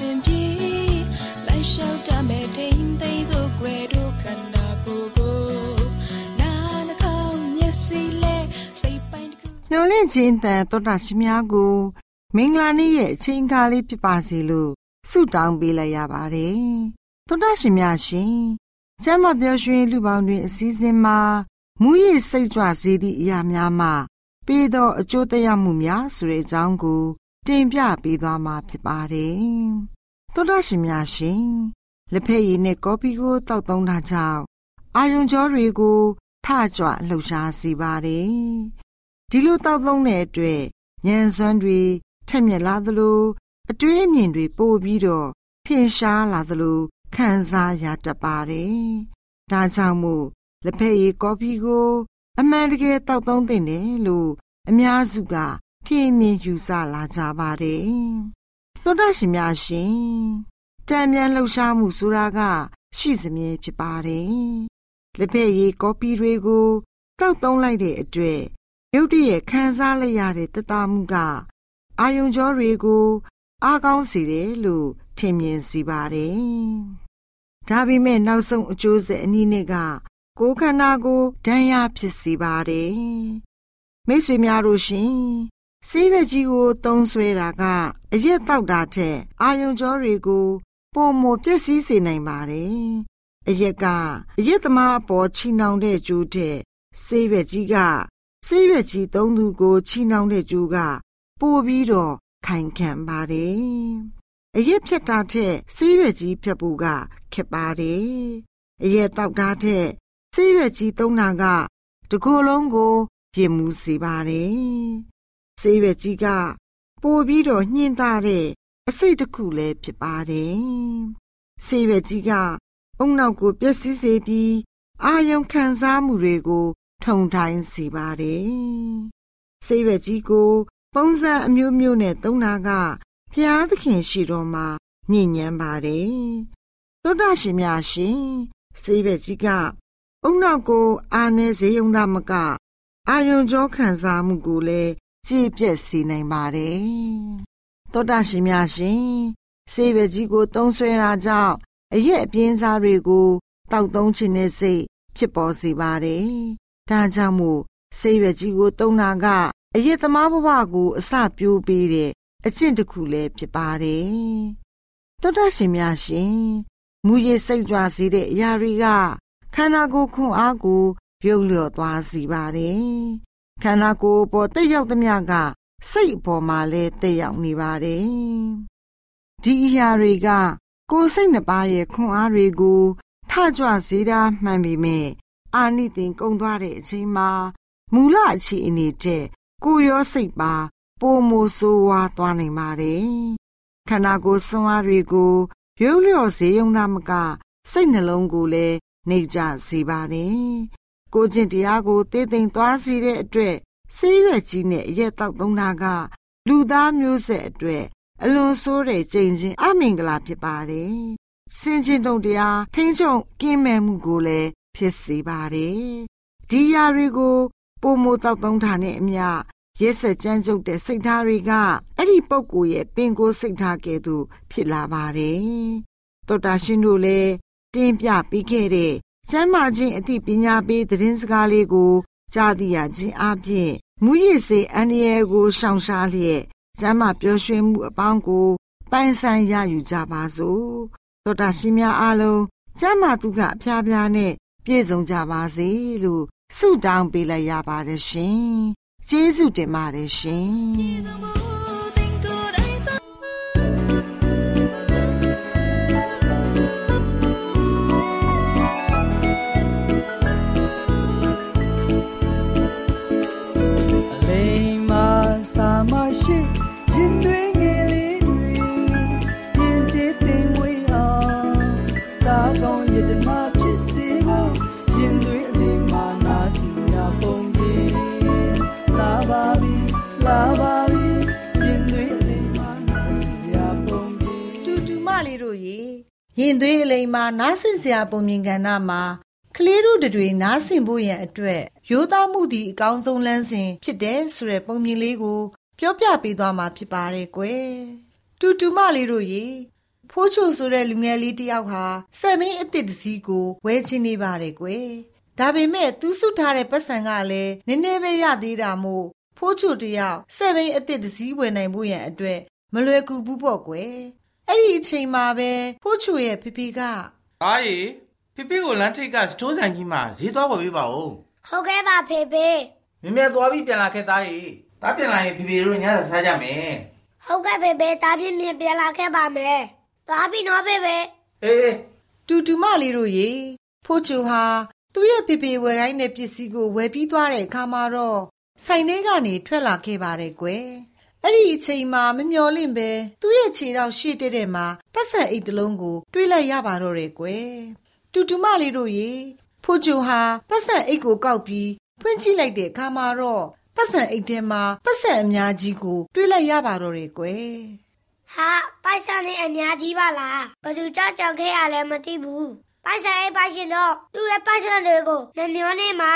နာရှင်ပြေလိုက်လျှောက်တမဲ့ထိန်သိမ်းစို့ွယ်တို့ခန္ဓာကိုယ်ကိုနာနှကောင်းမျက်စိလဲစိတ်ပိုင်းတစ်ခုမျော်လင့်ခြင်းတန်တော်တာရှင်များကိုမင်္ဂလာနေ့ရဲ့အချိန်အခါလေးဖြစ်ပါစေလို့ဆုတောင်းပေးလိုက်ရပါတယ်။တော်တာရှင်များရှင်ကျမ်းမာပြောရွှင်လူပေါင်းတွင်အစည်းအဝေးမှာမူရည်စိတ်ကြွစေသည့်အရာများမှပေးသောအကျိုးသက်ရောက်မှုများဆိုတဲ့အကြောင်းကို တင်ပြပေးသွားမှာဖြစ်ပါတယ်။တော်တာရှင်များရှင်လက်ဖက်ရည်နဲ့ကော်ဖီကိုတောက်သုံးတာကြောင့်အာယွန်ကြောတွေကိုထကြွလှုပ်ရှားစေပါတယ်။ဒီလိုတောက်သုံးတဲ့အတွက်ဉာဏ်စွမ်းတွေထက်မြက်လာသလိုအတွေးအမြင်တွေပိုပြီးတော့ထင်ရှားလာသလိုခံစားရတတ်ပါတယ်။ဒါကြောင့်မို့လက်ဖက်ရည်ကော်ဖီကို အမှန်တကယ်တောက်သုံးသင့်တယ်လို့အများစုက ထင်မြင်ယူဆလာကြပါတယ်။သောတာရှင်များရှင်တံမြန်လှုပ်ရှားမှုဆိုတာက ရှိစမြဲဖြစ်ပါတယ်။လက်ဖက်ရည်ကော်ဖီတွေကိုတောက်သုံးလိုက်တဲ့အတွက်ရုတ်တရက်ခံစားလိုက်ရတဲ့တတမှုက အာယုံကြောတွေကို အားကောင်းစေတယ်လို့ထင်မြင်စီပါတယ်။ဒါပေမဲ့နောက်ဆုံးအကျိုးဆက်အနည်းနဲ့ကကိုယ်ခန္ဓာကိုဒဏ်ရာဖြစ်စေပါတယ်။မိတ်ဆွေများတို့ရှင် ဆေးရွက်ကြီးကိုသုံးဆွဲတာကအရက်တောက်တာထက်အာယုံကြောတွေကိုပုံမပျက်စီးစေနိုင်ပါတယ်။အရက်ကအရက်သမားအပေါ်ချီနှောင်တဲ့ကျိုးတဲ့ဆေးရွက်ကြီးကဆေးရွက်ကြီးသုံးသူကိုချီနှောင်တဲ့ကျိုးကပိုပြီးတော့ခိုင်ခံပါတယ်။အရက်ဖြတ်တာထက်ဆေးရွက်ကြီးဖြတ်ဖို့ကခက်ပါတယ်။အရက်တောက်တာထက်ဆေးရွက်ကြီးသုံးတာကတကိုယ်လုံးကိုပြင်မှုစေပါတယ်။ ဆေးရွက်ကြီးကပိုပြီးတော့ညှင်းသားတဲ့အစိတ်တစ်ခုလည်းဖြစ်ပါတယ်။ဆေးရွက်ကြီးကအုံနောက်ကိုပျက်စီးစေပြီးအာယုံခံစားမှုတွေကို ထုံထိုင်းစေပါတယ်။ဆေးရွက်ကြီးကို ပုံစံအမျိုးမျိုးနဲ့သုံးတာကဖျားသခင်ရှိတော်မှာညဉ့်ညမ်းပါတယ်။သောတာရှင်များရှင်ဆေးရွက်ကြီးကအုံနောက်ကို အာနေစေယုံသားမကအာယုံကြောခံစားမှုကိုလည်း ကြည်ပြက်စေနိုင်ပါတယ်။သောတာရှင်များရှင်ဆေးရွက်ကြီးကိုသုံးဆွဲတာကြောင့်အရက်အပြင်းစားတွေကိုတောက်သုံးခြင်းနဲ့စိတ်ဖြစ်ပေါ်စေပါတယ်။ဒါကြောင့်မို့ဆေးရွက်ကြီးကိုသုံးတာကအရက်သမားဘဝကိုအစပြိုးပေးတဲ့အကျင့်တစ်ခုလည်းဖြစ်ပါတယ်။သောတာရှင်များရှင်မူရည်စိတ်ကြွစေတဲ့အရာတွေကခန္ဓာကိုယ်ခွန်အားကိုပြုံးလျော့သွားစေပါတယ်။ ခန္ဓာကိုယ်ပေါ်တက်ရောက်သမျှကစိတ်အပေါ်မှာလည်းတက်ရောက်နေပါတယ်။ဒီအရာတွေက ကိုယ်စိတ်နှစ်ပါးရဲ့ခွန်အားတွေကိုထကြွစေတာမှန်ပေမဲ့အာနိသင်ကုံသွားတဲ့အချိန်မှာမူလအခြေအနေတဲ့ကိုယ်ရောစိတ်ပါပိုမိုဆိုးဝါးသွားနိုင်ပါတယ်။ခန္ဓာကိုယ်ဆွမ်းအားတွေကိုရုပ်လျော့စေုံသာမက စိတ်နှလုံးကိုလည်းနှိပ်ကြစေပါတယ် ကိုကျင့်တရားကိုတည်သိမ်သွားစေတဲ့အတွက်ဆေးရွက်ကြီးနဲ့ရက်တောက်သုံးတာက လူသားမျိုးဆက်အတွက်အလွန်ဆိုးတဲ့ကြိမ်ချင်းအမင်္ဂလာဖြစ်ပါတယ်။စင်ချင်းတုံတရားထိမ့်ချုံကင်းမဲ့မှုကိုလည်းဖြစ်စေပါတယ်။ဒီယာတွေကိုပုံမတောက်သုံးတာနဲ့အမျှရက်ဆက်ကြမ်းကြုတ်တဲ့စိတ်ဓာတ်တွေကအဲ့ဒီပုံကိုရဲ့ပင်ကိုစိတ်ဓာတ်ကဲ့သို့ဖြစ်လာပါတယ်။သောတာရှင်တို့လည်းတင်းပြပြီးခဲ့တဲ့ ကျမ်းမာခြင်းအသိပညာပေးသတင်းစကားလေးကို ကြားသိရခြင်းအပြင်မူရည်စေအန္တရာယ်ကိုရှောင်ရှားလျက်ကျမ်းမာပျော်ရွှင်မှုအပေါင်းကိုပိုင်ဆိုင်ရယူကြပါစို့သောတာရှင်များအားလုံးကျမ်းမာသူကအဖျားဖျားနဲ့ပြည့်စုံကြပါစေလို့ဆုတောင်းပေးလိုက်ရပါတယ်ရှင်ကျေးဇူးတင်ပါတယ်ရှင် ရင်သွေးအလိမ်မှာနားဆင်စရာပုံမြင်ကဏ္ဍမှာကလေးတို့တွေနားဆင်ဖို့ရန်အတွက်ရိုးသားမှုဒီအကောင်းဆုံးလမ်းစဉ်ဖြစ်တဲ့ဆိုတဲ့ပုံမြင်လေးကို ပြောပြပေးသွားမှာဖြစ်ပါတယ်ကွယ်တူတူမလေးတို့ရေဖိုးချိုဆိုတဲ့လူငယ်လေးတယောက်ဟာစက်မင်းအစ်စ်တစ်စီးကိုဝဲချင်းနေပါတယ်ကွယ်ဒါပေမဲ့သူစုထားတဲ့ပတ်စံကလည်းနည်းနည်းပဲရသေးတာမို့ဖိုးချိုတယောက်စက်မင်းအစ်စ်တစ်စီးဝယ်နိုင်ဖို့ရန်အတွက်မလွယ်ကူဘူးပေါ့ကွယ် အဲ့ဒီအချိန်မှာပဲဖိုးချိုရဲ့ဖေဖေကအားရီဖေဖေကိုလမ်းထိပ်ကစတိုးဆိုင်ကြီးမှာဈေးသွားဝယ်ပေးပါဦးဟုတ်ကဲ့ပါဖေဖေမင်းမြတ်သွားပြီးပြန်လာခဲ့သားရီတားပြန်လာရင်ဖေဖေတို့ညစာစားကြမယ်ဟုတ်ကဲ့ဖေဖေတားပြင်းပြင်းပြန်လာခဲ့ပါမယ်သွားပြီနော်ဖေဖေအေးတူတူမလေးတို့ရေဖိုးချိုဟာသူ့ရဲ့ဖေဖေဝယ်ခိုင်းတဲ့ပစ္စည်းကိုဝယ်ပြီးသွားတဲ့အခါမှာတော့ဆိုင်ထဲကနေထွက်လာခဲ့ပါတယ်ကွယ် အဲ့ဒီအချိန်မှာမမျော်လင့်ပဲသူ့ရဲ့ခြေထောက်ရှေ့တဲ့တဲ့မှာပတ်စံအိတ်တစ်လုံးကိုတွေးလိုက်ရပါတော့တယ်ကွယ်တူတူမလေးတို့ရေဖိုးချိုဟာပတ်စံအိတ်ကိုကောက်ပြီးဖွင့်ကြည့်လိုက်တဲ့အခါမှာတော့ပတ်စံအိတ်ထဲမှာပတ်စံအများကြီးကို တွေးလိုက်ရပါတော့တယ်ကွယ်ဟာပိုက်ဆံနေအများကြီးပါလားဘယ်သူကြောက်ကြောက်ခဲ့ရလဲမသိဘူးပိုက်ဆံအိပ်ပိုက်ရှင်တော့သူ့ရဲ့ပိုက်ဆံတွေကိုနှမျောနေမှာ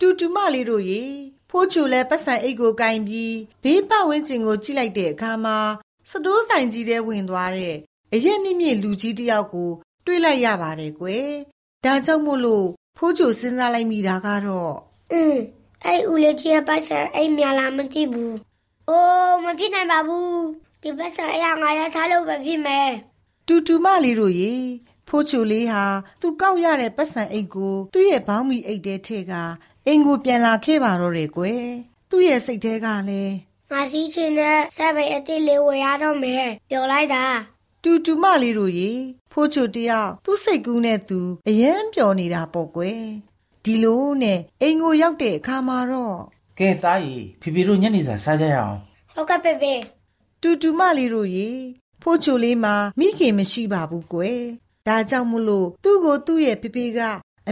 တူတူမလေးတို့ရေ ဖိုးချိုလဲပတ်စံအိတ်ကိုကင်ပြီးဘေးပတ်ဝန်းကျင်ကိုကြည့်လိုက်တဲ့အခါမှာစတိုးဆိုင်ကြီးထဲဝင်သွားတဲ့အရက်မြင့်မြင့်လူကြီးတစ်ယောက်ကို တွေ့လိုက်ရပါတယ်ကွယ်ဒါကြောင့်မို့လို့ဖိုးချိုစဉ်းစားလိုက်မိတာကတော့อืมအဲ့ဦးလေးကြီးရဲ့ပိုက်ဆံအိပ်များလားမသိဘူးအိုးမဖြစ်နိုင်ပါဘူးဒီပိုက်ဆံအရာငါရထားလို့ပဲဖြစ်မယ်တူတူမလေးတို့ရေဖိုးချိုလေးဟာသူကောက်ရတဲ့ပတ်စံအိတ်ကိုသူ့ရဲ့ဘောင်းမီအိတ်ထဲထည့်က အင်ကိုပြန်လာခဲ့ပါတော့တယ်ကွယ်သူ့ရဲ့စိတ်ထဲကလည်းငါစီးချင်းနဲ့ဆက်ပိတ်အတိတ်လေးဝယ်ရတော့မယ်ပြောလိုက်တာတူတူမလေးတို့ရေဖိုးချိုတယောက်သူ့စိတ်ကူးနဲ့သူအယမ်းပျော်နေတာပေါ့ကွယ်ဒီလိုနဲ့အိမ်ကိုရောက်တဲ့အခါမှာတော့ကဲသားရီဖေဖေတို့ညနေစာစားကြရအောင်ဟုတ်ကဲ့ဖေဖေတူတူမလေးတို့ရေဖိုးချိုလေးမှာမိခင်မရှိပါဘူးကွယ်ဒါကြောင့်မို့လို့သူ့ကိုသူ့ရဲ့ဖေဖေက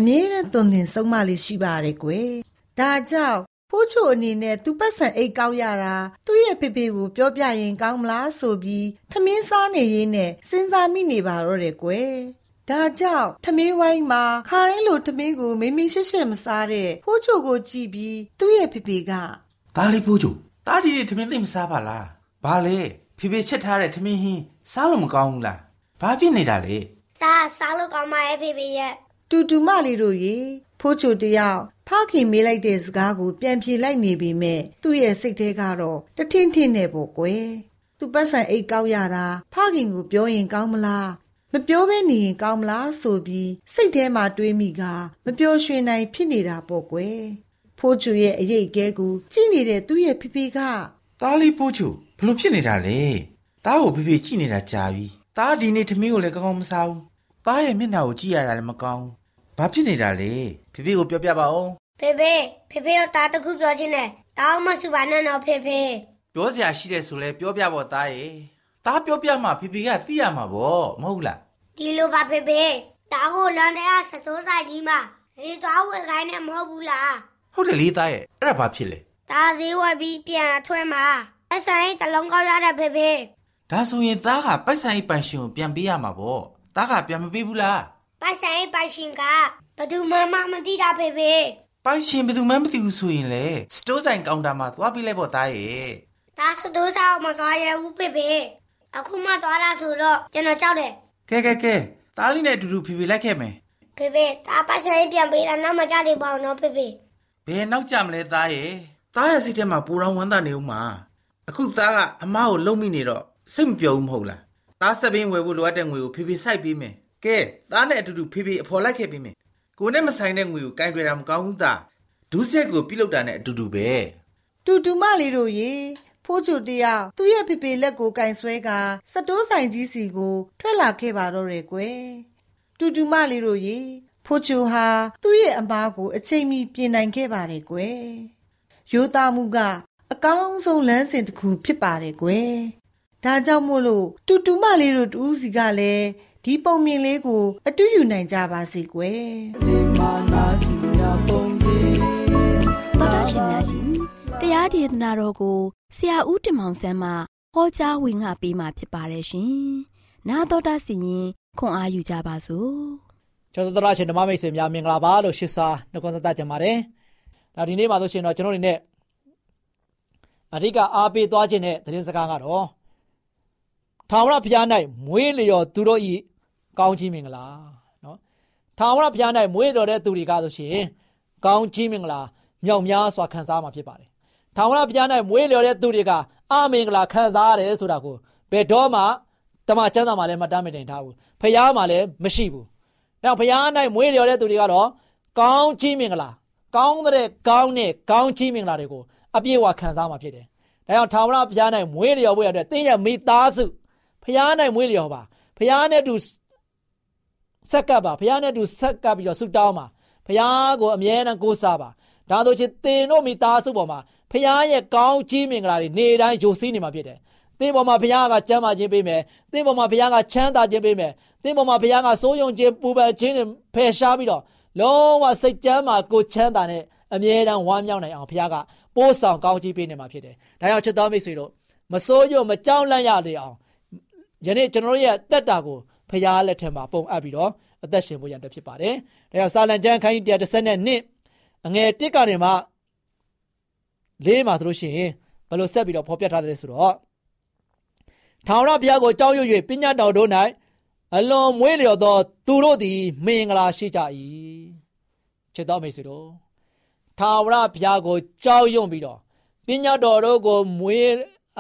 အမြဲတမ်းသွန်သင်ဆုံးမလေးရှိပါတယ်ကွယ်ဒါကြောင့်ဖိုးချိုအနေနဲ့သူပတ်စံအိတ်ကောက်ရတာသူ့ရဲ့ဖေဖေကိုပြောပြရင်ကောင်းမလားဆိုပြီးထမင်းစားနေရင်းနဲ့စဉ်းစားမိနေပါတော့တယ်ကွယ်ဒါကြောင့်ထမင်းဝိုင်းမှာခါတိုင်းလိုထမင်းကိုမိမိရှက်ရှက်မစားတဲ့ဖိုးချိုကိုကြည့်ပြီးသူ့ရဲ့ဖေဖေကသားလေးဖိုးချိုသားဒီထမင်းသိမ့်မစားပါလားဘာလဲဖေဖေချက်ထားတဲ့ထမင်းဟင်းစားလို့မကောင်းဘူးလားဘာဖြစ်နေတာလဲစားစားလို့ကောင်းပါရဲ့ဖေဖေရဲ့ တူတူမလေးတို့ရေဖိုးချိုတယောက်ဖခင်မေးလိုက်တဲ့စကားကိုပြန်ပြေလိုက်နေပြီမဲ့သူ့ရဲ့စိတ်ထဲကတော့တထင်းထင်းနဲ့ပေါ့ကွယ်သူပတ်စံအိတ်ကောက်ရတာဖခင်ကိုပြောရင်ကောင်းမလားမပြောဘဲနေရင်ကောင်းမလားဆိုပြီးစိတ်ထဲမှာတွေးမိကမပြောရွှင်နိုင်ဖြစ်နေတာပေါ့ကွယ်ဖိုးချိုရဲ့အရေးကဲကိုကြည့်နေတဲ့သူ့ရဲ့ဖေဖေကသားလေးဖိုးချိုဘလို့ဖြစ်နေတာလဲသားကိုဖေဖေကြည့်နေတာကြာပြီသားဒီနေ့ထမင်းကိုလည်းကောင်းကောင်းမစားဘူးသားရဲ့မျက်နှာကိုကြည့်ရတာလည်းမကောင်း ဘူးဘာဖြစ်နေတာလဲဖေဖေကိုပြောပြပါဦးဖေဖေဖေဖေတို့တားတစ်ခုပြောချင်းနဲ့တောင်းမစုပါနဲ့တော့ဖေဖေပြောစရာရှိတယ်ဆိုလဲပြောပြဖို့သားရဲ့သားပြောပြမှဖေဖေကသိရမှာပေါ့မဟုတ်လားဒီလိုပါဖေဖေတားကိုလမ်းထဲကစတိုးဆိုင်ကြီးမှာဈဈေးသွားဝယ်ခိုင်းနေမဟုတ်ဘူးလားဟုတ်တယ်လေသားရဲ့အဲ့ဒါဘာဖြစ်လဲဒါဈေးဝယ်ပြီးပြန်ထွဲမှာအဆိုင်တလုံးကောက်ရတဲ့ဖေဖေဒါဆိုရင်သားကပိုက်ဆံအိတ်ပန်ရှင်ကိုပြန်ပေးရမှာပေါ့သားကပြန်မပေးဘူးလား ပိုက်ဆိုင်ပိုက်ရှင်ကဘယ်သူမှမမသိတာဖေဖေပိုင်ရှင်ဘယ်သူမှမသိဘူးဆိုရင်လေစတိုးဆိုင်ကောင်တာမှာသွားပေးလိုက်ပေါ့သားရဲ့ဒါစတိုးစားအောင်မသွားရဘူးဖေဖေအခုမှသွားတာဆိုတော့ကျွန်တော်ကြောက်တယ်ကဲကဲကဲသားလေးနဲ့အတူတူဖေဖေလိုက်ခဲ့မယ်ဖေဖေဒါပိုက်ဆိုင်ပြန်ပေးတာနောက်မှကြားနေပါအောင်နော်ဖေဖေဘယ်နောက်ကြမလဲသားရဲ့သားရဲ့စိတ်ထဲမှာပူတော်ဝမ်းသာနေဦးမှာအခုသားကအမကိုလုံမိနေတော့စိတ်မပြောဘူးမဟုတ်လားသားစပင်းဝယ်ဖို့လိုအပ်တဲ့ငွေကိုဖေဖေစိုက်ပေးမယ် ကဲသားနဲ့အတူတူဖေဖေအဖော်လိုက်ခဲ့ပေးမယ်ကိုနဲ့မဆိုင်တဲ့ငွေကိုကင်တွယ်တာမကောင်းဘူးသားဒုစက်ကိုပြုတ်လောက်တာနဲ့အတူတူပဲတူတူမလေးတို့ရေဖိုးချိုတယောက်သူ့ရဲ့ဖေဖေလက်ကိုကင်ဆွဲကစတိုးဆိုင်ကြီးစီကို ထွက်လာခဲ့ပါတော့တယ်ကွယ်တူတူမလေးတို့ရေဖိုးချိုဟာသူ့ရဲ့အမားကိုအချိန်မီပြင်နိုင်ခဲ့ပါတယ်ကွယ်ရိုးသားမှုကအကောင်းဆုံးလမ်းစဉ်တစ်ခုဖြစ်ပါတယ်ကွယ်ဒါကြောင့်မို့လို့တူတူမလေးတို့တူးစီကလည်း ဒီပုံမြင်လေးကို အတူယူနိုင်ကြပါစေကွယ် လေမာနာစီယာပုံကြီး တော်တာရှင်များရှင်တရားဒေသနာတော်ကိုဆရာဦးတင်မောင်ဆန်းမှဟောကြားဝင်ငါပေးมาဖြစ်ပါတယ်ရှင်။나တော်တာစီရင်ခွန်အားယူကြပါစို့။ ကျောင်းတော်ရှင်ဓမ္မမိတ်ဆွေများမင်္ဂလာပါလို့ရှစ်စာနှုတ်ခွန်းဆက်တတ်ကြပါတယ်။ဒါဒီနေ့မှာဆိုရှင်တော့ကျွန်တော်တို့ ਨੇ အဓိကအားပေးသွားခြင်းတဲ့သတင်းစကားကတော့ ထာဝရဘုရား၌မွေးလျော်သူတို့ဤကောင်းချီးမင်္ဂလာနော်။ထာဝရဘုရား၌မွေးတော်တဲ့သူတွေကဆိုရှင်ကောင်းချီးမင်္ဂလာမြောက်များစွာခံစားမှာဖြစ်ပါတယ်။ထာဝရဘုရား၌မွေးလျော်တဲ့သူတွေကအာမင်္ဂလာခံစားရတယ်ဆိုတာကိုဘယ်တော့မှတမန်ကျမ်းစာမှာလည်းမတမ်းမတင်ထားဘူး။ဖះမှာလည်းမရှိဘူး။နောက်ဘုရား၌မွေးလျော်တဲ့သူတွေကတော့ကောင်းချီးမင်္ဂလာကောင်းတဲ့ကောင်းတဲ့ကောင်းချီးမင်္ဂလာတွေကိုအပြည့်အဝခံစားမှာဖြစ်တယ်။ဒါကြောင့်ထာဝရဘုရား၌မွေးလျော်ဖို့ရတဲ့သင်ရဲ့မိသားစု ဘုရား၌မွေးလျော်ပါဘုရားနဲ့တူဆက်ကပ်ပါဘုရားနဲ့တူဆက်ကပ်ပြီးတော့ဆုတောင်းပါဘုရားကိုအမြဲတမ်းကိုးစားပါဒါဆိုချင်သင်တို့မိသားစုပေါ်မှာဘုရားရဲ့ကောင်းချီးမင်္ဂလာတွေနေတိုင်းယိုစီးနေမှာဖြစ်တယ်။သင်ပေါ်မှာဘုရားကကျမ်းမာခြင်းပေးမယ်။သင်ပေါ်မှာဘုရားကချမ်းသာခြင်းပေးမယ်။သင်ပေါ်မှာဘုရားကစိုးရုံခြင်းပူပန်ခြင်းတွေဖယ်ရှားပြီးတော့လုံးဝစိတ်ကျမ်းမာကိုချမ်းသာနဲ့အမြဲတမ်းဝမ်းမြောက်နိုင်အောင်ဘုရားကပိုးဆောင်ကောင်းချီးပေးနေမှာဖြစ်တယ်။ဒါကြောင့်ချစ်တော်မိတ်ဆွေတို့မစိုးရုံမကြောက်လန့်ရလေအောင် ယနေ့ကျွန်တော်တို့ရဲ့တက်တာကိုဘုရားလက်ထက်မှာပုံအပ်ပြီးတော့အသက်ရှင်ဖို့ရန်အတွက်ဖြစ်ပါတယ်။ဒါကြောင့်စာလံကျမ်းခန်းကြီး132အငယ်1ကနေမှလေးမှာဆိုလို့ရှိရင်ဘယ်လိုဆက်ပြီးတော့ဖော်ပြထားတယ်ဆိုတော့ထာဝရဘုရားကိုကြောက်ရွံ့၍ပညာတော်တို့၌အလွန်မွေးလျော်သောသူတို့သည် မင်္ဂလာရှိကြ၏ချစ်တော်မိတ်ဆွေတို့ထာဝရဘုရားကိုကြောက်ရွံ့ပြီးတော့ပညာတော်တို့ကိုမွေး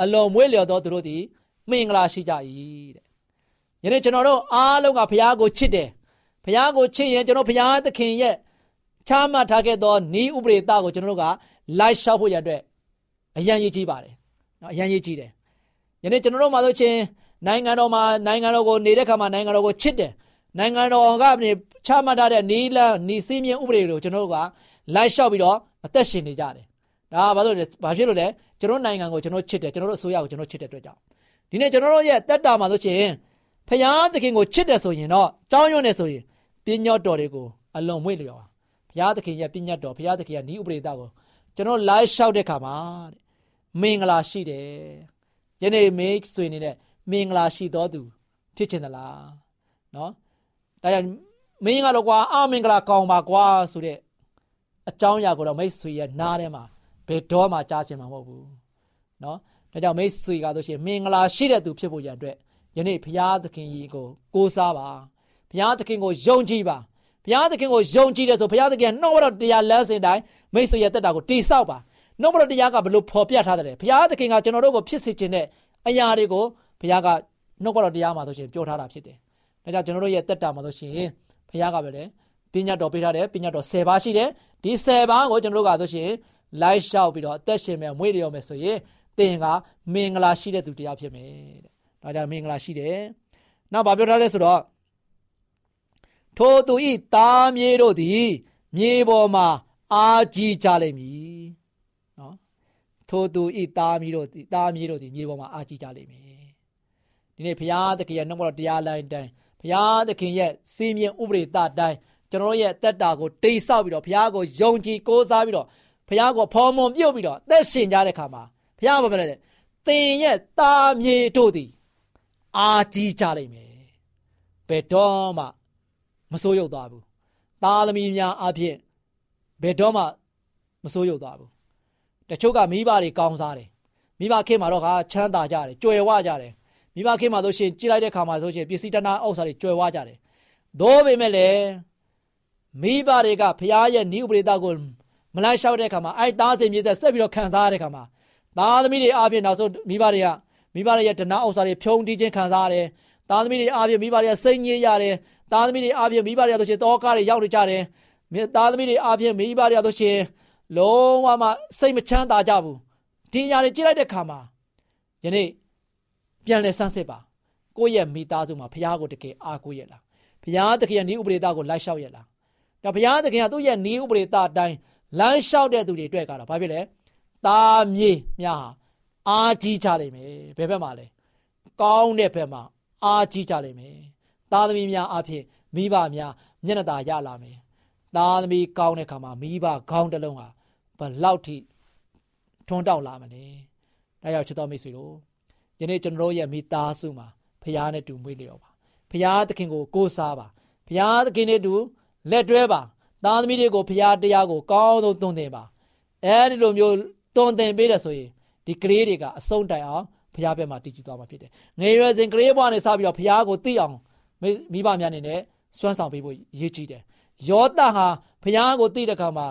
အလွန်မွေးလျော်သောသူတို့သည် မင်္ဂလာရှိကြ၏တဲ့ယနေ့ကျွန်တော်တို့အားလုံးကဘုရားကိုချစ်တယ်ဘုရားကိုချစ်ရင်ကျွန်တော်ဘုရားသခင်ရဲ့ချားမှတ်ထားခဲ့သောဤဥပဒေသားကိုကျွန်တော်တို့ကလိုက်လျှောက်ဖို့ရတဲ့အရန်ရေးကြီးပါတယ်နော်အရန်ရေးကြီးတယ်ယနေ့ကျွန်တော်တို့မှာဆိုချင်းနိုင်ငံတော်မှာနိုင်ငံတော်ကိုနေတဲ့ခါမှာနိုင်ငံတော်ကိုချစ်တယ်နိုင်ငံတော်ကနေချမှတ်ထားတဲ့နီလန်နီစည်းမျဉ်းဥပဒေတွေကိုကျွန်တော်တို့ကလိုက်လျှောက်ပြီးတော့အသက်ရှင်နေကြတယ်ဒါကဘာလို့လဲဘာဖြစ်လို့လဲကျွန်တော်နိုင်ငံကိုကျွန်တော်ချစ်တယ်ကျွန်တော်တို့အစိုးရကိုကျွန်တော်ချစ်တဲ့အတွက်ကြောင့် ဒီနေ့ကျွန်တော်တို့ရဲ့တက်တာမှာဆိုချင်းဖယားသခင်ကိုချစ်တယ်ဆိုရင်တော့တောင်းရွံ့နေဆိုရင်ပညတ်တော်တွေကိုအလွန်မွေ့လျော်ပါဘုရားသခင်ရဲ့ပညတ်တော်ဘုရားသခင်ရဲ့ဤဥပဒေသားကိုကျွန်တော်လိုက်လျှောက်တဲ့ခါမှာတဲ့မင်္ဂလာရှိတယ်ယနေ့မိတ်ဆွေနေတဲ့မင်္ဂလာရှိတော်သူဖြစ်ချင်သလားနော်ဒါကြောင့်မင်းကတော့ကွာအမင်္ဂလာကောင်းပါကွာဆိုတဲ့အကြောင်းအရာကိုတော့မိတ်ဆွေရဲ့နားထဲမှာဘယ်တော့မှကြားချင်မှာမဟုတ်ဘူးနော် ဒါကြောင့်မိတ်ဆွေကဆိုရှင်မင်္ဂလာရှိတဲ့သူဖြစ်ဖို့ရတဲ့ယနေ့ဘုရားသခင်ကြီးကိုကိုးစားပါဘုရားသခင်ကိုယုံကြည်ပါဘုရားသခင်ကိုယုံကြည်တယ်ဆိုဘုရားသခင်နှုတ်တော်တရားလမ်းစဉ်တိုင်းမိတ်ဆွေရဲ့တက်တာကိုတိဆောက်ပါနှုတ်တော်တရားကဘယ်လိုဖော်ပြထားတယ်ဘုရားသခင်ကကျွန်တော်တို့ကိုဖြစ်စေခြင်းတဲ့အရာတွေကိုဘုရားကနှုတ်တော်တရားမှာဆိုရှင်ပြောထားတာဖြစ်တယ်ဒါကြောင့်ကျွန်တော်တို့ရဲ့တက်တာမှာဆိုရှင်ဘုရားကပဲလေပညာတော်ပေးထားတယ်ပညာတော်10ပါးရှိတယ်ဒီ10ပါးကိုကျွန်တော်တို့ကဆိုရှင်လိုက်လျှောက်ပြီးတော့အသက်ရှင်မယ်မွေးလျော်မယ်ဆိုရင် သင်ကမင်္ဂလာရှိတဲ့သူတရားဖြစ်မယ်တဲ့ဒါကြောင့်မင်္ဂလာရှိတယ်နောက်ဗာပြောထားလဲဆိုတော့ထိုသူဤသားမြေတို့သည်မြေပေါ်မှာအာကြီးကြလိမ့်မည်နော်ထိုသူဤသားမြေတို့သည်သားမြေတို့သည်မြေပေါ်မှာအာကြီးကြလိမ့်မယ်ဒီနေ့ဘုရားသခင်ရဲ့နှုတ်တော်တရားလိုင်းတိုင်းဘုရားသခင်ရဲ့စီမင်းဥပဒေတတိုင်းကျွန်တော်ရဲ့တက်တာကိုတိတ်ဆောက်ပြီးတော့ဘုရားကိုယုံကြည်ကိုးစားပြီးတော့ဘုရားကိုဖော်မွန်ပြုတ်ပြီးတော့အသက်ရှင်ကြတဲ့ခါမှာ ဘုရားဘာပြောလဲသင်ရဲ့တာမြေတို့သည်အာကြီးကြလိမ့်မယ်ဘယ်တော့မှမစိုးရုပ်သွားဘူးသားသမီးများအဖြစ်ဘယ်တော့မှမစိုးရုပ်သွားဘူးတချို့ကမိဘတွေကောင်းစားတယ်မိဘခင်မှာတော့ကချမ်းသာကြတယ်ကြွယ်ဝကြတယ်မိဘခင်မှာဆိုရှင်ကြည့်လိုက်တဲ့ခါမှာဆိုရှင်ပစ္စည်းတနာအောက်စားတွေကြွယ်ဝကြတယ်သို့ပေမဲ့လည်းမိဘတွေကဖရားရဲ့ဤဥပဒေသားကိုမလိုက်လျှောက်တဲ့ခါမှာအဲ့သားစင်မြေသက်ဆက်ပြီးတော့ခံစားရတဲ့ခါမှာ သားသမီးတွေအားဖြင့်နောက်ဆုံးမိဘတွေကမိဘတွေရဲ့ဒနာအောက်စားတွေဖြုံတီးခြင်းခံစားရတယ်သားသမီးတွေအားဖြင့်မိဘတွေကစိတ်ညစ်ရတယ်သားသမီးတွေအားဖြင့်မိဘတွေကဆိုရှင်တောကားတွေရောက်နေကြတယ်သားသမီးတွေအားဖြင့်မိဘတွေကဆိုရှင်လုံးဝမှစိတ်မချမ်းသာကြဘူးဒီအရာတွေကြည့်လိုက်တဲ့ခါမှာယနေ့ပြန်လဲဆန်းစစ်ပါကိုယ့်ရဲ့မိသားစုမှာဘုရားကိုတကယ်အားကိုးရလားဘုရားသခင်ရဲ့ဤဥပဒေသားကိုလိုက်လျှောက်ရလားဒါဘုရားသခင်ကသူ့ရဲ့ဤဥပဒေသားအတိုင်းလမ်းလျှောက်တဲ့သူတွေအတွက်ကတော့ဘာဖြစ်လဲ တာမြေများဟာအားကြီးကြလိမ့်မယ်ဘယ်ဘက်မှာလဲကောင်းတဲ့ဘက်မှာအားကြီးကြလိမ့်မယ်သားသမီးများအဖြစ်မိဘများမျက်နှာသာရလာမယ်သားသမီးကောင်းတဲ့ခါမှာမိဘခေါင်းတစ်လုံးဟာဘလောက်ထိထွန်းတောက်လာမလဲဒါကြောင့်ချစ်တော်မိတ်ဆွေတို့ယနေ့ကျွန်တော်တို့ရဲ့မိသားစုမှာဖခင်နဲ့တူမွေးလျော်ပါဖခင်သခင်ကိုကိုးစားပါဖခင်သခင်နဲ့တူလက်တွဲပါသားသမီးတွေကိုဖခင်တရားကိုကောင်းဆုံးသွန်သင်ပါအဲဒီလိုမျိုး သွန်သင်ပေးတယ်ဆိုရင်ဒီကလေးတွေကအဆုံးတိုင်အောင်ဖခင်ဘက်မှာတည်ကြည်သွားမှာဖြစ်တယ်ငယ်ရွယ်စဉ်ကလေးဘဝနဲ့စပြီးတော့ဖခင်ကိုသိအောင်မိဘများနေနဲ့စွမ်းဆောင်ပေးဖို့ရည်ကြီးတယ်ယောသဟာဖခင်ကိုသိတဲ့အခါမှာ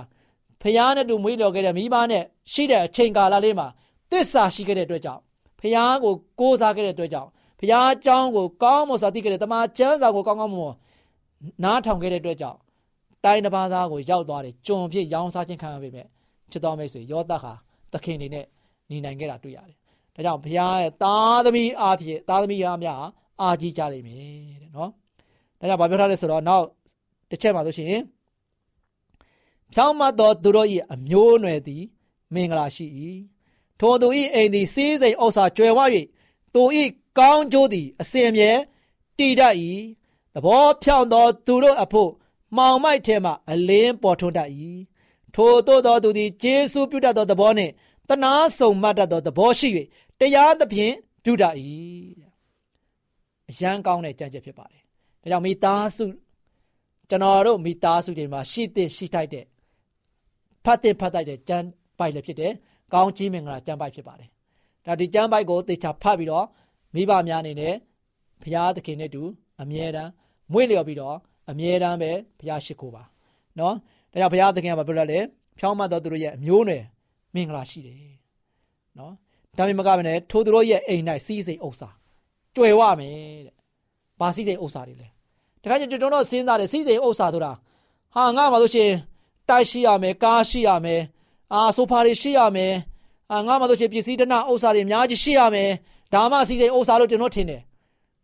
ဖခင်နဲ့တူမွေးလျော်ခဲ့တဲ့မိဘနဲ့ရှိတဲ့အချိန်ကာလလေးမှာတစ္ဆာရှိခဲ့တဲ့အတွက်ကြောင့်ဖခင်ကိုကိုးစားခဲ့တဲ့အတွက်ကြောင့်ဖခင်အကြောင်းကိုကောင်းမွန်စွာသိခဲ့တဲ့တမန်ကျမ်းစာကိုကောင်းကောင်းမွန်နားထောင်ခဲ့တဲ့အတွက်ကြောင့်တိုင်းတစ်ပါးသားကိုရောက်သွားတယ်ကျွန်ဖြစ်ရောင်းစားခြင်းခံရပေမဲ့ချစ်တော်မိတ်ဆွေယောသဟာသ ခင်နေနဲ့နေနိုင်ခဲ့တာတွေ့ရတယ်။ဒါကြောင့်ဘုရားရဲ့သားသမီးအားဖြင့်သားသမီးအားများအာကြီးကြလိမ့်မယ်တဲ့နော်။ဒါကြောင့်ဘာပြောထားလဲဆိုတော့နောက်တစ်ချက်မှာဆိုရှင်ဖြောင်းမတ်သောသူတို့၏အမျိုးအနွယ်သည် မင်္ဂလာရှိ၏ထိုသူ၏အိမ်သည်စီးစိမ်ဥစ္စာကျွယ်ဝ၍သူ၏ကောင်းကျိုးသည်အစဉ်မြဲတည်တတ်၏သဘောဖြောင်းသောသူတို့အဖို့မှောင်မိုက်ထဲမှအလင်းပေါ်ထွန်းတတ်၏ထိုသို့သောသူသည်ဂျေစုပြုတတ်သောသဘောနှင့် တနာဆုံမှတ်တတ်သောသဘောရှိ၍တရားသဖြင့်ပြုတတ်၏အရန်ကောင်းတဲ့ကြံကြက်ဖြစ်ပါတယ်ဒါကြောင့်မိသားစုကျွန်တော်တို့မိသားစုတွေမှာရှိတဲ့ရှိထိုက်တဲ့ဖတ်တဲ့ဖတ်တိုက်တဲ့ကြံပိုက်လည်းဖြစ်တယ်။ကောင်းကြီးမင်္ဂလာကြံပိုက်ဖြစ်ပါတယ်။ဒါဒီကြံပိုက်ကိုသေချာဖတ်ပြီးတော့မိဘများအနေနဲ့ဘုရားသခင်နဲ့တူအမြဲတမ်းမွေ့လျော်ပြီးတော့အမြဲတမ်းပဲဘုရားရှိခိုးပါ။နော်။ဒါကြောင့်ဘုရားသခင်ကပြောလိုက်လေဖြောင်းမတော်သူတို့ရဲ့အမျိုးနွယ် မင်္ဂလာရှိတယ်။နော်။ဒါပေမဲ့ကပဲနဲ့ထိုသူတို့ရဲ့အိမ်၌စီးစိမ်ဥစ္စာကြွယ်ဝမယ်တဲ့။ဘာစီးစိမ်ဥစ္စာတွေလဲ။တခါကျကျွန်တော်တို့စဉ်းစားတယ်စီးစိမ်ဥစ္စာဆိုတာဟာငါမှလို့ရှိရင်တိုက်ရှိရမယ်ကားရှိရမယ်အာဆိုဖာတွေရှိရမယ်အာငါမှဆိုရှင်ပစ္စည်းတနဥစ္စာတွေအများကြီးရှိရမယ်ဒါမှစီစဉ်ဥစ္စာလို့ကျွန်တော်ထင်တယ်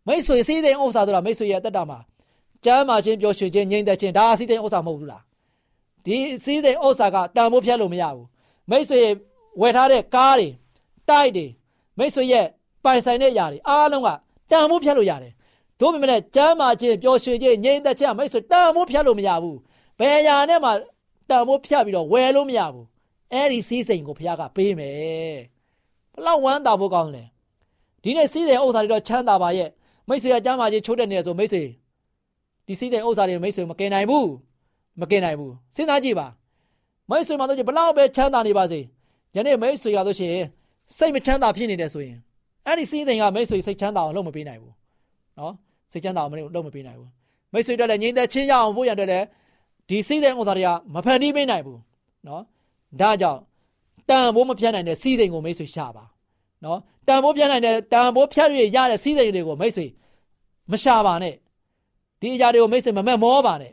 မိတ်ဆွေစီစဉ်ဥစ္စာဆိုတာမိတ်ဆွေရဲ့တက်တာမှာကျမ်းမာခြင်းပျော်ရွှင်ခြင်းငြိမ်သက်ခြင်းဒါစီစဉ်ဥစ္စာမဟုတ်ဘူးလားဒီစီစဉ်ဥစ္စာကတန်ဖိုးဖြတ်လို့မရဘူး မိတ်ဆွေဝယ်ထားတဲ့ကားတွေတိုက်တွေမိတ်ဆွေရဲ့ပိုင်ဆိုင်တဲ့ຢာတွေအားလုံးကတန်ဖိုးဖြတ်လို့ရတယ်တို့ပေမဲ့ကျမ်းမာခြင်းပျော်ရွှင်ခြင်းငြိမ်သက်ခြင်းမိတ်ဆွေတန်ဖိုးဖြတ်လို့မရဘူးဘယ်ຢာနဲ့မှတန်ဖိုးဖြတ်ပြီးတော့ဝယ်လို့မရဘူးအဲ့ဒီစီးစိမ်ကိုဘုရားကပေးမယ်ဘလောက်ဝမ်းသာဖို့ကောင်းလဲဒီနေ့စီးစိမ်ဥစ္စာတွေတော့ချမ်းသာပါရဲ့မိတ်ဆွေကကျမ်းမာခြင်းချိုးတဲ့နေဆိုမိတ်ဆွေဒီစီးစိမ်ဥစ္စာတွေမိတ်ဆွေမကင်နိုင်ဘူးမကင်နိုင်ဘူးစဉ်းစားကြည့်ပါ မိတ်ဆွေမှတော့ဘလောက်ပဲချမ်းသာနေပါစေယနေ့မိတ်ဆွေရလို့ရှိရင်စိတ်မချမ်းသာဖြစ်နေတယ်ဆိုရင်အဲ့ဒီစီးစိမ်ကမိတ်ဆွေစိတ်ချမ်းသာအောင်လုပ်မပေးနိုင်ဘူးနော်စိတ်ချမ်းသာအောင်လုပ်မပေးနိုင်ဘူးမိတ်ဆွေတို့လည်းငြိမ်သက်ချင်းရအောင်ဖို့ရတဲ့ဒီစီးစိမ်ဥစ္စာတွေကမဖန်တီးပေးနိုင်ဘူးနော်ဒါကြောင့်တန်ဖိုးမဖြတ်နိုင်တဲ့စီးစိမ်ကိုမိတ်ဆွေရှာပါနော်တန်ဖိုးဖြတ်နိုင်တဲ့တန်ဖိုးဖြတ်ရရတဲ့စီးစိမ်တွေကိုမိတ်ဆွေမရှာပါနဲ့ဒီအရာတွေကိုမိတ်ဆွေမမက်မောပါနဲ့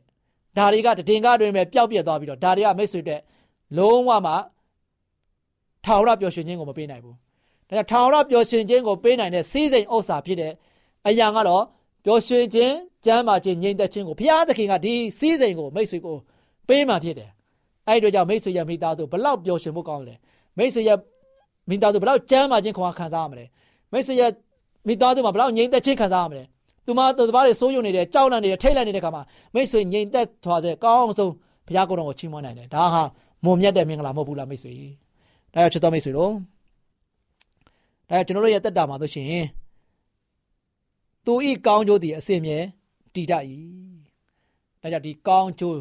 ဒါတွေကတည်င်ကားတွင်ပဲပျောက်ပြက်သွားပြီးတော့ဒါတွေကမိတ်ဆွေတဲ့လုံးဝမှထာဝရပျော်ရွှင်ခြင်းကိုမပေးနိုင်ဘူးဒါကြောင့်ထာဝရပျော်ရွှင်ခြင်းကိုပေးနိုင်တဲ့စီးစိမ်ဥစ္စာဖြစ်တဲ့အရာကတော့ပျော်ရွှင်ခြင်းကျမ်းမာခြင်းငြိမ်သက်ခြင်းကိုဘုရားသခင်ကဒီစီးစိမ်ကိုမိတ်ဆွေကိုပေးမှဖြစ်တယ်အဲ့ဒီတော့ကြောင့်မိတ်ဆွေရဲ့မိသားစုဘလောက်ပျော်ရွှင်ဖို့ကောင်းလဲမိတ်ဆွေရဲ့မိသားစုဘလောက်ကျမ်းမာခြင်းခွန်အားခံစားရမလဲမိတ်ဆွေရဲ့မိသားစုမှာဘလောက်ငြိမ်သက်ခြင်းခံစားရမလဲ သူမသူတစ်ပါးတွေစိုးရုံနေတယ်ကြောက်လန့်နေတယ်ထိတ်လန့်နေတဲ့ခါမှာမိတ်ဆွေငြိမ်သက်သွားတဲ့ကောင်းအောင်ဆုံးဘုရားကိုယ်တော်ကိုချီးမွမ်းနိုင်တယ်ဒါဟာမုံမြတ်တဲ့မင်္ဂလာမဟုတ်ဘူးလားမိတ်ဆွေဒါကြောင့်ချစ်တော်မိတ်ဆွေတို့ဒါကြောင့်ကျွန်တော်တို့ရဲ့တက်တာမှာဆိုရှင်သူဤကောင်းကျိုးဒီအစင်မြဲတည်တတ်၏ဒါကြောင့်ဒီကောင်းကျိုး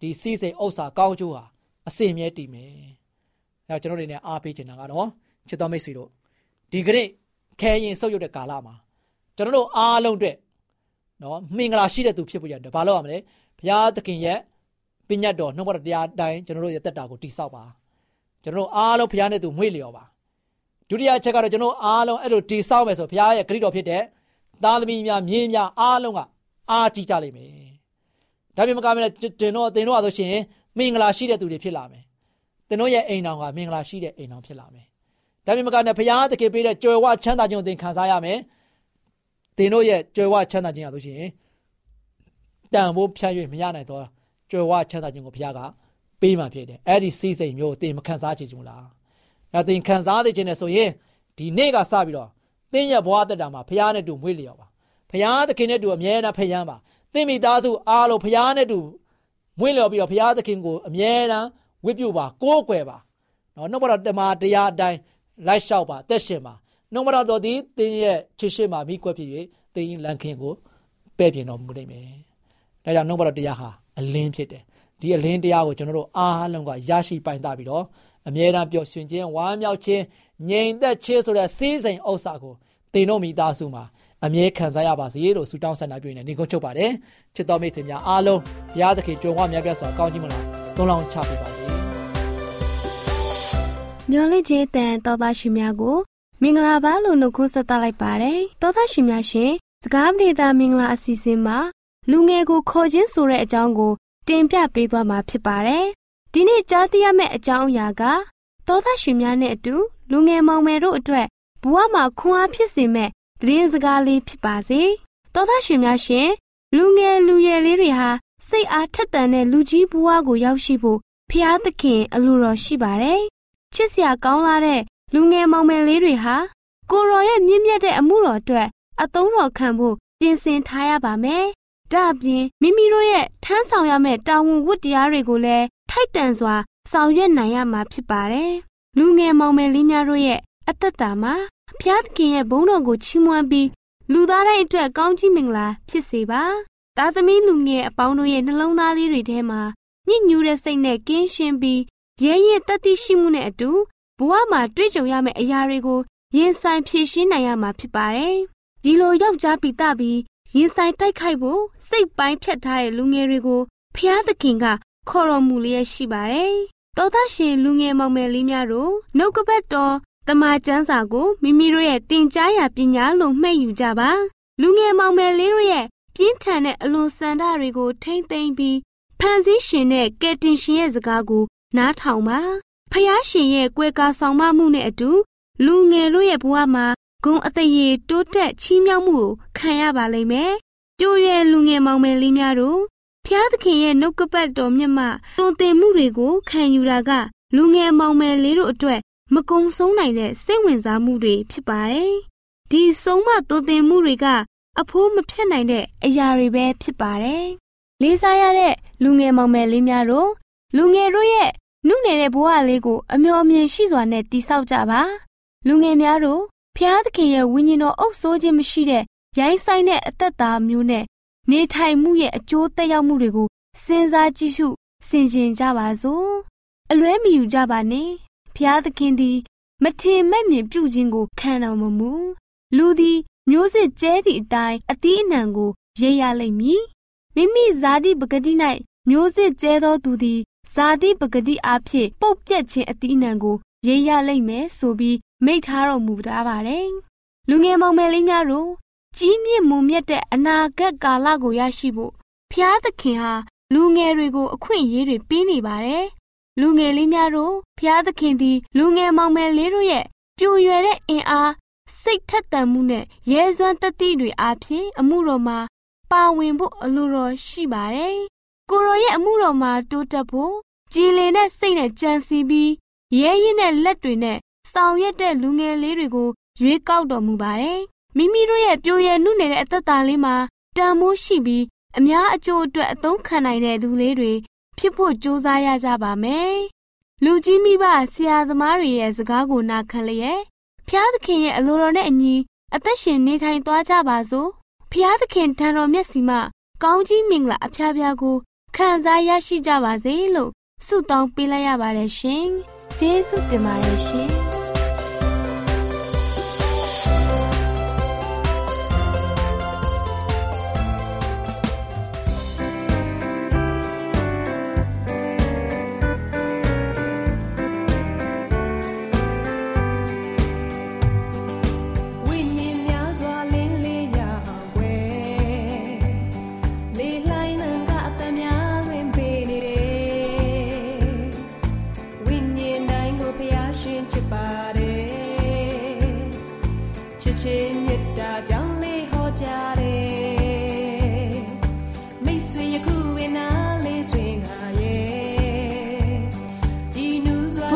ဒီစီးစိမ်ဥစ္စာကောင်းကျိုးဟာအစင်မြဲတည်မယ်ဒါကြောင့်ကျွန်တော်တို့နေအားပေးချင်တာကတော့ချစ်တော်မိတ်ဆွေတို့ဒီကနေ့ခဲရင်ဆုပ်ယုတ်တဲ့ကာလမှာ ကျွန်တော်တို့အားလုံးအတွက်နော်မင်္ဂလာရှိတဲ့သူဖြစ်ဖို့ရတယ်ဘာလို့ရမလဲဘုရားသခင်ရဲ့ပညတ်တော်နှုတ်ဘတော်တရားအတိုင်းကျွန်တော်တို့ရဲ့တက်တာကိုတိဆောက်ပါကျွန်တော်တို့အားလုံးဘုရားနဲ့သူမွေ့လျော်ပါဒုတိယချက်ကတော့ကျွန်တော်အားလုံးအဲ့လိုတိဆောက်မယ်ဆိုဘုရားရဲ့ဂရုတော်ဖြစ်တဲ့သားသမီးများမြေးများအားလုံးကအားကြီးကြလိမ့်မယ်ဒါပေမဲ့ကမယ်တင်တော့တင်တော့ဆိုရှင်မင်္ဂလာရှိတဲ့သူတွေဖြစ်လာမယ်တင်တို့ရဲ့အိမ်တော်ကမင်္ဂလာရှိတဲ့အိမ်တော်ဖြစ်လာမယ်ဒါပေမဲ့ကနဲ့ဘုရားသခင်ပေးတဲ့ကြွယ်ဝချမ်းသာခြင်းကိုသင်ခံစားရမယ် သင်တို့ရဲ့ကြွယ်ဝချမ်းသာခြင်းရလို့ရှိရင်တန်ဖိုးဖြတ်၍မရနိုင်တော့ကြွယ်ဝချမ်းသာခြင်းကိုဘုရားကပေးမှဖြစ်တယ်အဲ့ဒီစီးစိမ်မျိုးသင်မခံစားချင်ဘူးလားဒါသင်ခံစားသိခြင်းနဲ့ဆိုရင်ဒီနေ့ကစပြီးတော့သင်ရဲ့ဘဝတက်တာမှာဘုရားနဲ့တူမွေးလျော်ပါဘုရားသခင်နဲ့တူအမြဲတမ်းဖျားပါသင်မိသားစုအားလုံးဘုရားနဲ့တူမွေးလျော်ပြီးတော့ဘုရားသခင်ကိုအမြဲတမ်းဝတ်ပြုပါကိုးကွယ်ပါနော်နှုတ်ဘတော်တမန်တရားအတိုင်းလိုက်လျှောက်ပါအသက်ရှင်ပါ နှုတ်မတော်တော်သည်သင်ရဲ့ချစ်ရှိမှမိကွက်ဖြစ်၍သင်လန်ခင်ကိုပဲ့ပြင်တော်မူနိုင်မယ်။ဒါကြောင့်နှုတ်မတော်တရားဟာအလင်းဖြစ်တယ်။ဒီအလင်းတရားကိုကျွန်တော်တို့အားလုံးကရရှိပိုင်တာပြီးတော့အမြဲတမ်းပျော်ရွှင်ခြင်းဝမ်းမြောက်ခြင်းငြိမ်သက်ခြင်းဆိုတဲ့စီးစိမ်ဥစ္စာကိုသင်တို့မိသားစုမှာအမြဲခံစားရပါစေလို့ဆုတောင်းဆန္ဒပြုနေနေကုန်းချုပ်ပါတယ်။ချစ်တော်မိတ်ဆွေများအားလုံးဘုရားသခင်ကြုံဝမြတ်ပြတ်စွာကောင်းကြီးမလား။သုံးလောင်းချပေးပါစေ။မျော်လင့်ခြင်းတန်တော်သားရှင်များကို မင်္ဂလာပါလို့နှုတ်ခွန်းဆက်သလိုက်ပါတယ်။သောသားရှင်များရှင်စကားပရိသတ်မင်္ဂလာအစီအစဉ်မှာလူငယ်ကိုခေါ်ခြင်းဆိုတဲ့အကြောင်းကို တင်ပြပေးသွားမှာဖြစ်ပါတယ်။ဒီနေ့ကြားသိရမယ့်အကြောင်းအရာကသောသားရှင်များနဲ့အတူလူငယ်မောင်မယ်တို့အတွက်ဘဝမှာခွန်အားဖြစ်စေမဲ့သတင်းစကားလေးဖြစ်ပါစေ။သောသားရှင်များရှင်လူငယ်လူရွယ်လေးတွေဟာစိတ်အားထက်သန်တဲ့လူကြီးဘဝကိုရောက်ရှိဖို့ဖျားသခင်အလိုတော်ရှိပါတယ်။ချစ်စရာကောင်းလာတဲ့ လူငယ်မောင်မယ်လေးတွေဟာကိုရော်ရဲ့မြင့်မြတ်တဲ့အမှုတော်အတွက်အသုံးတော်ခံဖို့ပြင်ဆင်ထားရပါမယ်။ဒါအပြင်မိမိတို့ရဲ့ထမ်းဆောင်ရမယ့်တာဝန်ဝတ္တရားတွေကိုလည်းထိုက်တန်စွာ ဆောင်ရွက်နိုင်ရမှာဖြစ်ပါတယ်။လူငယ်မောင်မယ်လေးများတို့ရဲ့အသက်တာမှာဖျားသခင်ရဲ့ဘုန်းတော်ကိုချီးမွမ်းပြီးလူသားတိုင်းအတွက်ကောင်းချီးမင်္ဂလာဖြစ်စေပါ။သားသမီးလူငယ်အပေါင်းတို့ရဲ့နှလုံးသားလေးတွေထဲမှာညစ်ညူးတဲ့စိတ်နဲ့ကင်းရှင်းပြီးရဲရဲတတိရှိမှုနဲ့အတူ ဘဝမှာတွေ့ကြုံရမယ့်အရာတွေကိုရင်ဆိုင်ဖြေရှင်းနိုင်ရမှာဖြစ်ပါတယ်။ဒီလိုယောက်ျားပိတပြီးရင်ဆိုင်တိုက်ခိုက်ဖို့စိတ်ပိုင်းဖြတ်ထားတဲ့လူငယ်တွေကိုဖျားသခင်ကခေါ်တော်မူလျက်ရှိပါတယ်။တောသားရှင်လူငယ်မောင်မယ်လေးများတို့နှုတ်ကပတ်တော်တမန်ကျမ်းစာကိုမိမိတို့ရဲ့တင်ကြားရာပညာလို့မှတ်ယူကြပါ။လူငယ်မောင်မယ်လေးတို့ရဲ့ပြင်းထန်တဲ့အလွန်စန္ဒတွေကိုထိမ့်သိမ့်ပြီးဖန်ဆင်းရှင်တဲ့ကယ်တင်ရှင်ရဲ့စကားကိုနားထောင်ပါ ဖယားရှင်ရဲ့ကွယ်ကာဆောင်မမှုနဲ့အတူလူငယ်တို့ရဲ့ဘဝမှာဂုံအသရေတိုးတက်ချီးမြှောက်မှုကိုခံရပါလိမ့်မယ်။ကြိုးရဲလူငယ်မောင်မယ်လေးများတို့ဖျားသခင်ရဲ့နှုတ်ကပတ်တော်မြတ်မှတုံသင်မှုတွေကိုခံယူတာကလူငယ်မောင်မယ်လေးတို့အတွက်မကုံဆုံးနိုင်တဲ့စိတ်ဝင်စားမှုတွေဖြစ်ပါတယ်။ဒီဆုံးမတုံသင်မှုတွေကအဖိုးမဖြတ်နိုင်တဲ့အရာတွေပဲဖြစ်ပါတယ်။လေးစားရတဲ့လူငယ်မောင်မယ်လေးများတို့လူငယ်တို့ရဲ့ နုနယ်တဲ့ဘဝလေးကိုအမျော်အမြင်ရှိစွာနဲ့တိဆောက်ကြပါလူငယ်များတို့ဖျားသခင်ရဲ့ဝိညာဉ်တော်အုပ်ဆိုးခြင်းမရှိတဲ့ရိုင်းဆိုင်တဲ့အသက်တာမျိုးနဲ့နေထိုင်မှုရဲ့အကျိုးသက်ရောက်မှုတွေကိုစဉ်းစားကြည့်ရှုဆင်ခြင်ကြပါစို့အလွဲမယူကြပါနဲ့ဖျားသခင်သည် မထင်မဲ့မြင်ပြုခြင်းကိုခံတော်မမူလူသည်မျိုးစစ်ကျဲသည့်အတိုင်းအသီးအနှံကိုရိပ်ရလိမ့်မည်မိမိဇာတိပဂတိ၌မျိုးစစ်ကျဲသောသူသည် ဇာတိပဂတိအဖြစ်ပုတ်ပြက်ခြင်းအသီးအနှံကိုရိပ်ရလိမ့်မယ်ဆိုပြီးမိထားတော်မူထားပါတယ်။လူငယ်မောင်မယ်လေးများတို့ကြီးမြင့်မွန်မြတ်တဲ့အနာဂတ်ကာလကိုရရှိဖို့ဖျားသခင်ဟာလူငယ်တွေကိုအခွင့်အရေးတွေပေးနေပါတယ်။လူငယ်လေးများတို့ဖျားသခင်သည်လူငယ်မောင်မယ်လေးတို့ရဲ့ပြိုရွယ်တဲ့အင်အားစိတ်ထက်သန်မှုနဲ့ရဲစွမ်းတတိတွေအားဖြင့်အမှုတော်မှာပါဝင်ဖို့အလိုတော်ရှိပါတယ်။ ကိုရောရဲ့အမှုတော်မှာတိုးတက်ဖို့ကြည်လင်တဲ့စိတ်နဲ့ကြံစီပြီးရဲရင်တဲ့လက်တွေနဲ့ဆောင်ရွက်တဲ့လူငယ်လေးတွေကိုရွေးကောက်တော်မူပါတယ်။မိမိတို့ရဲ့ပြိုရည်နုနေတဲ့အသက်တာလေးမှာတန်မိုးရှိပြီးအများအကျိုးအတွက်အသုံးခံနိုင်တဲ့သူလေးတွေဖြစ်ဖို့ကြိုးစားရကြပါမယ်။လူကြီးမိဘဆရာသမားတွေရဲ့စကားကိုနာခံလျက်ဖျားသခင်ရဲ့အလိုတော်နဲ့အညီအသက်ရှင်နေထိုင်သွားကြပါစို့။ဖျားသခင်ထံတော်မျက်စီမှကောင်းကြီးမင်္ဂလာအဖျားဖျားကို ခံစားရရှိကြပါစေလို့ဆုတောင်းပေးလိုက်ရပါတယ်ရှင်။ကျေးဇူးတင်ပါတယ်ရှင်။။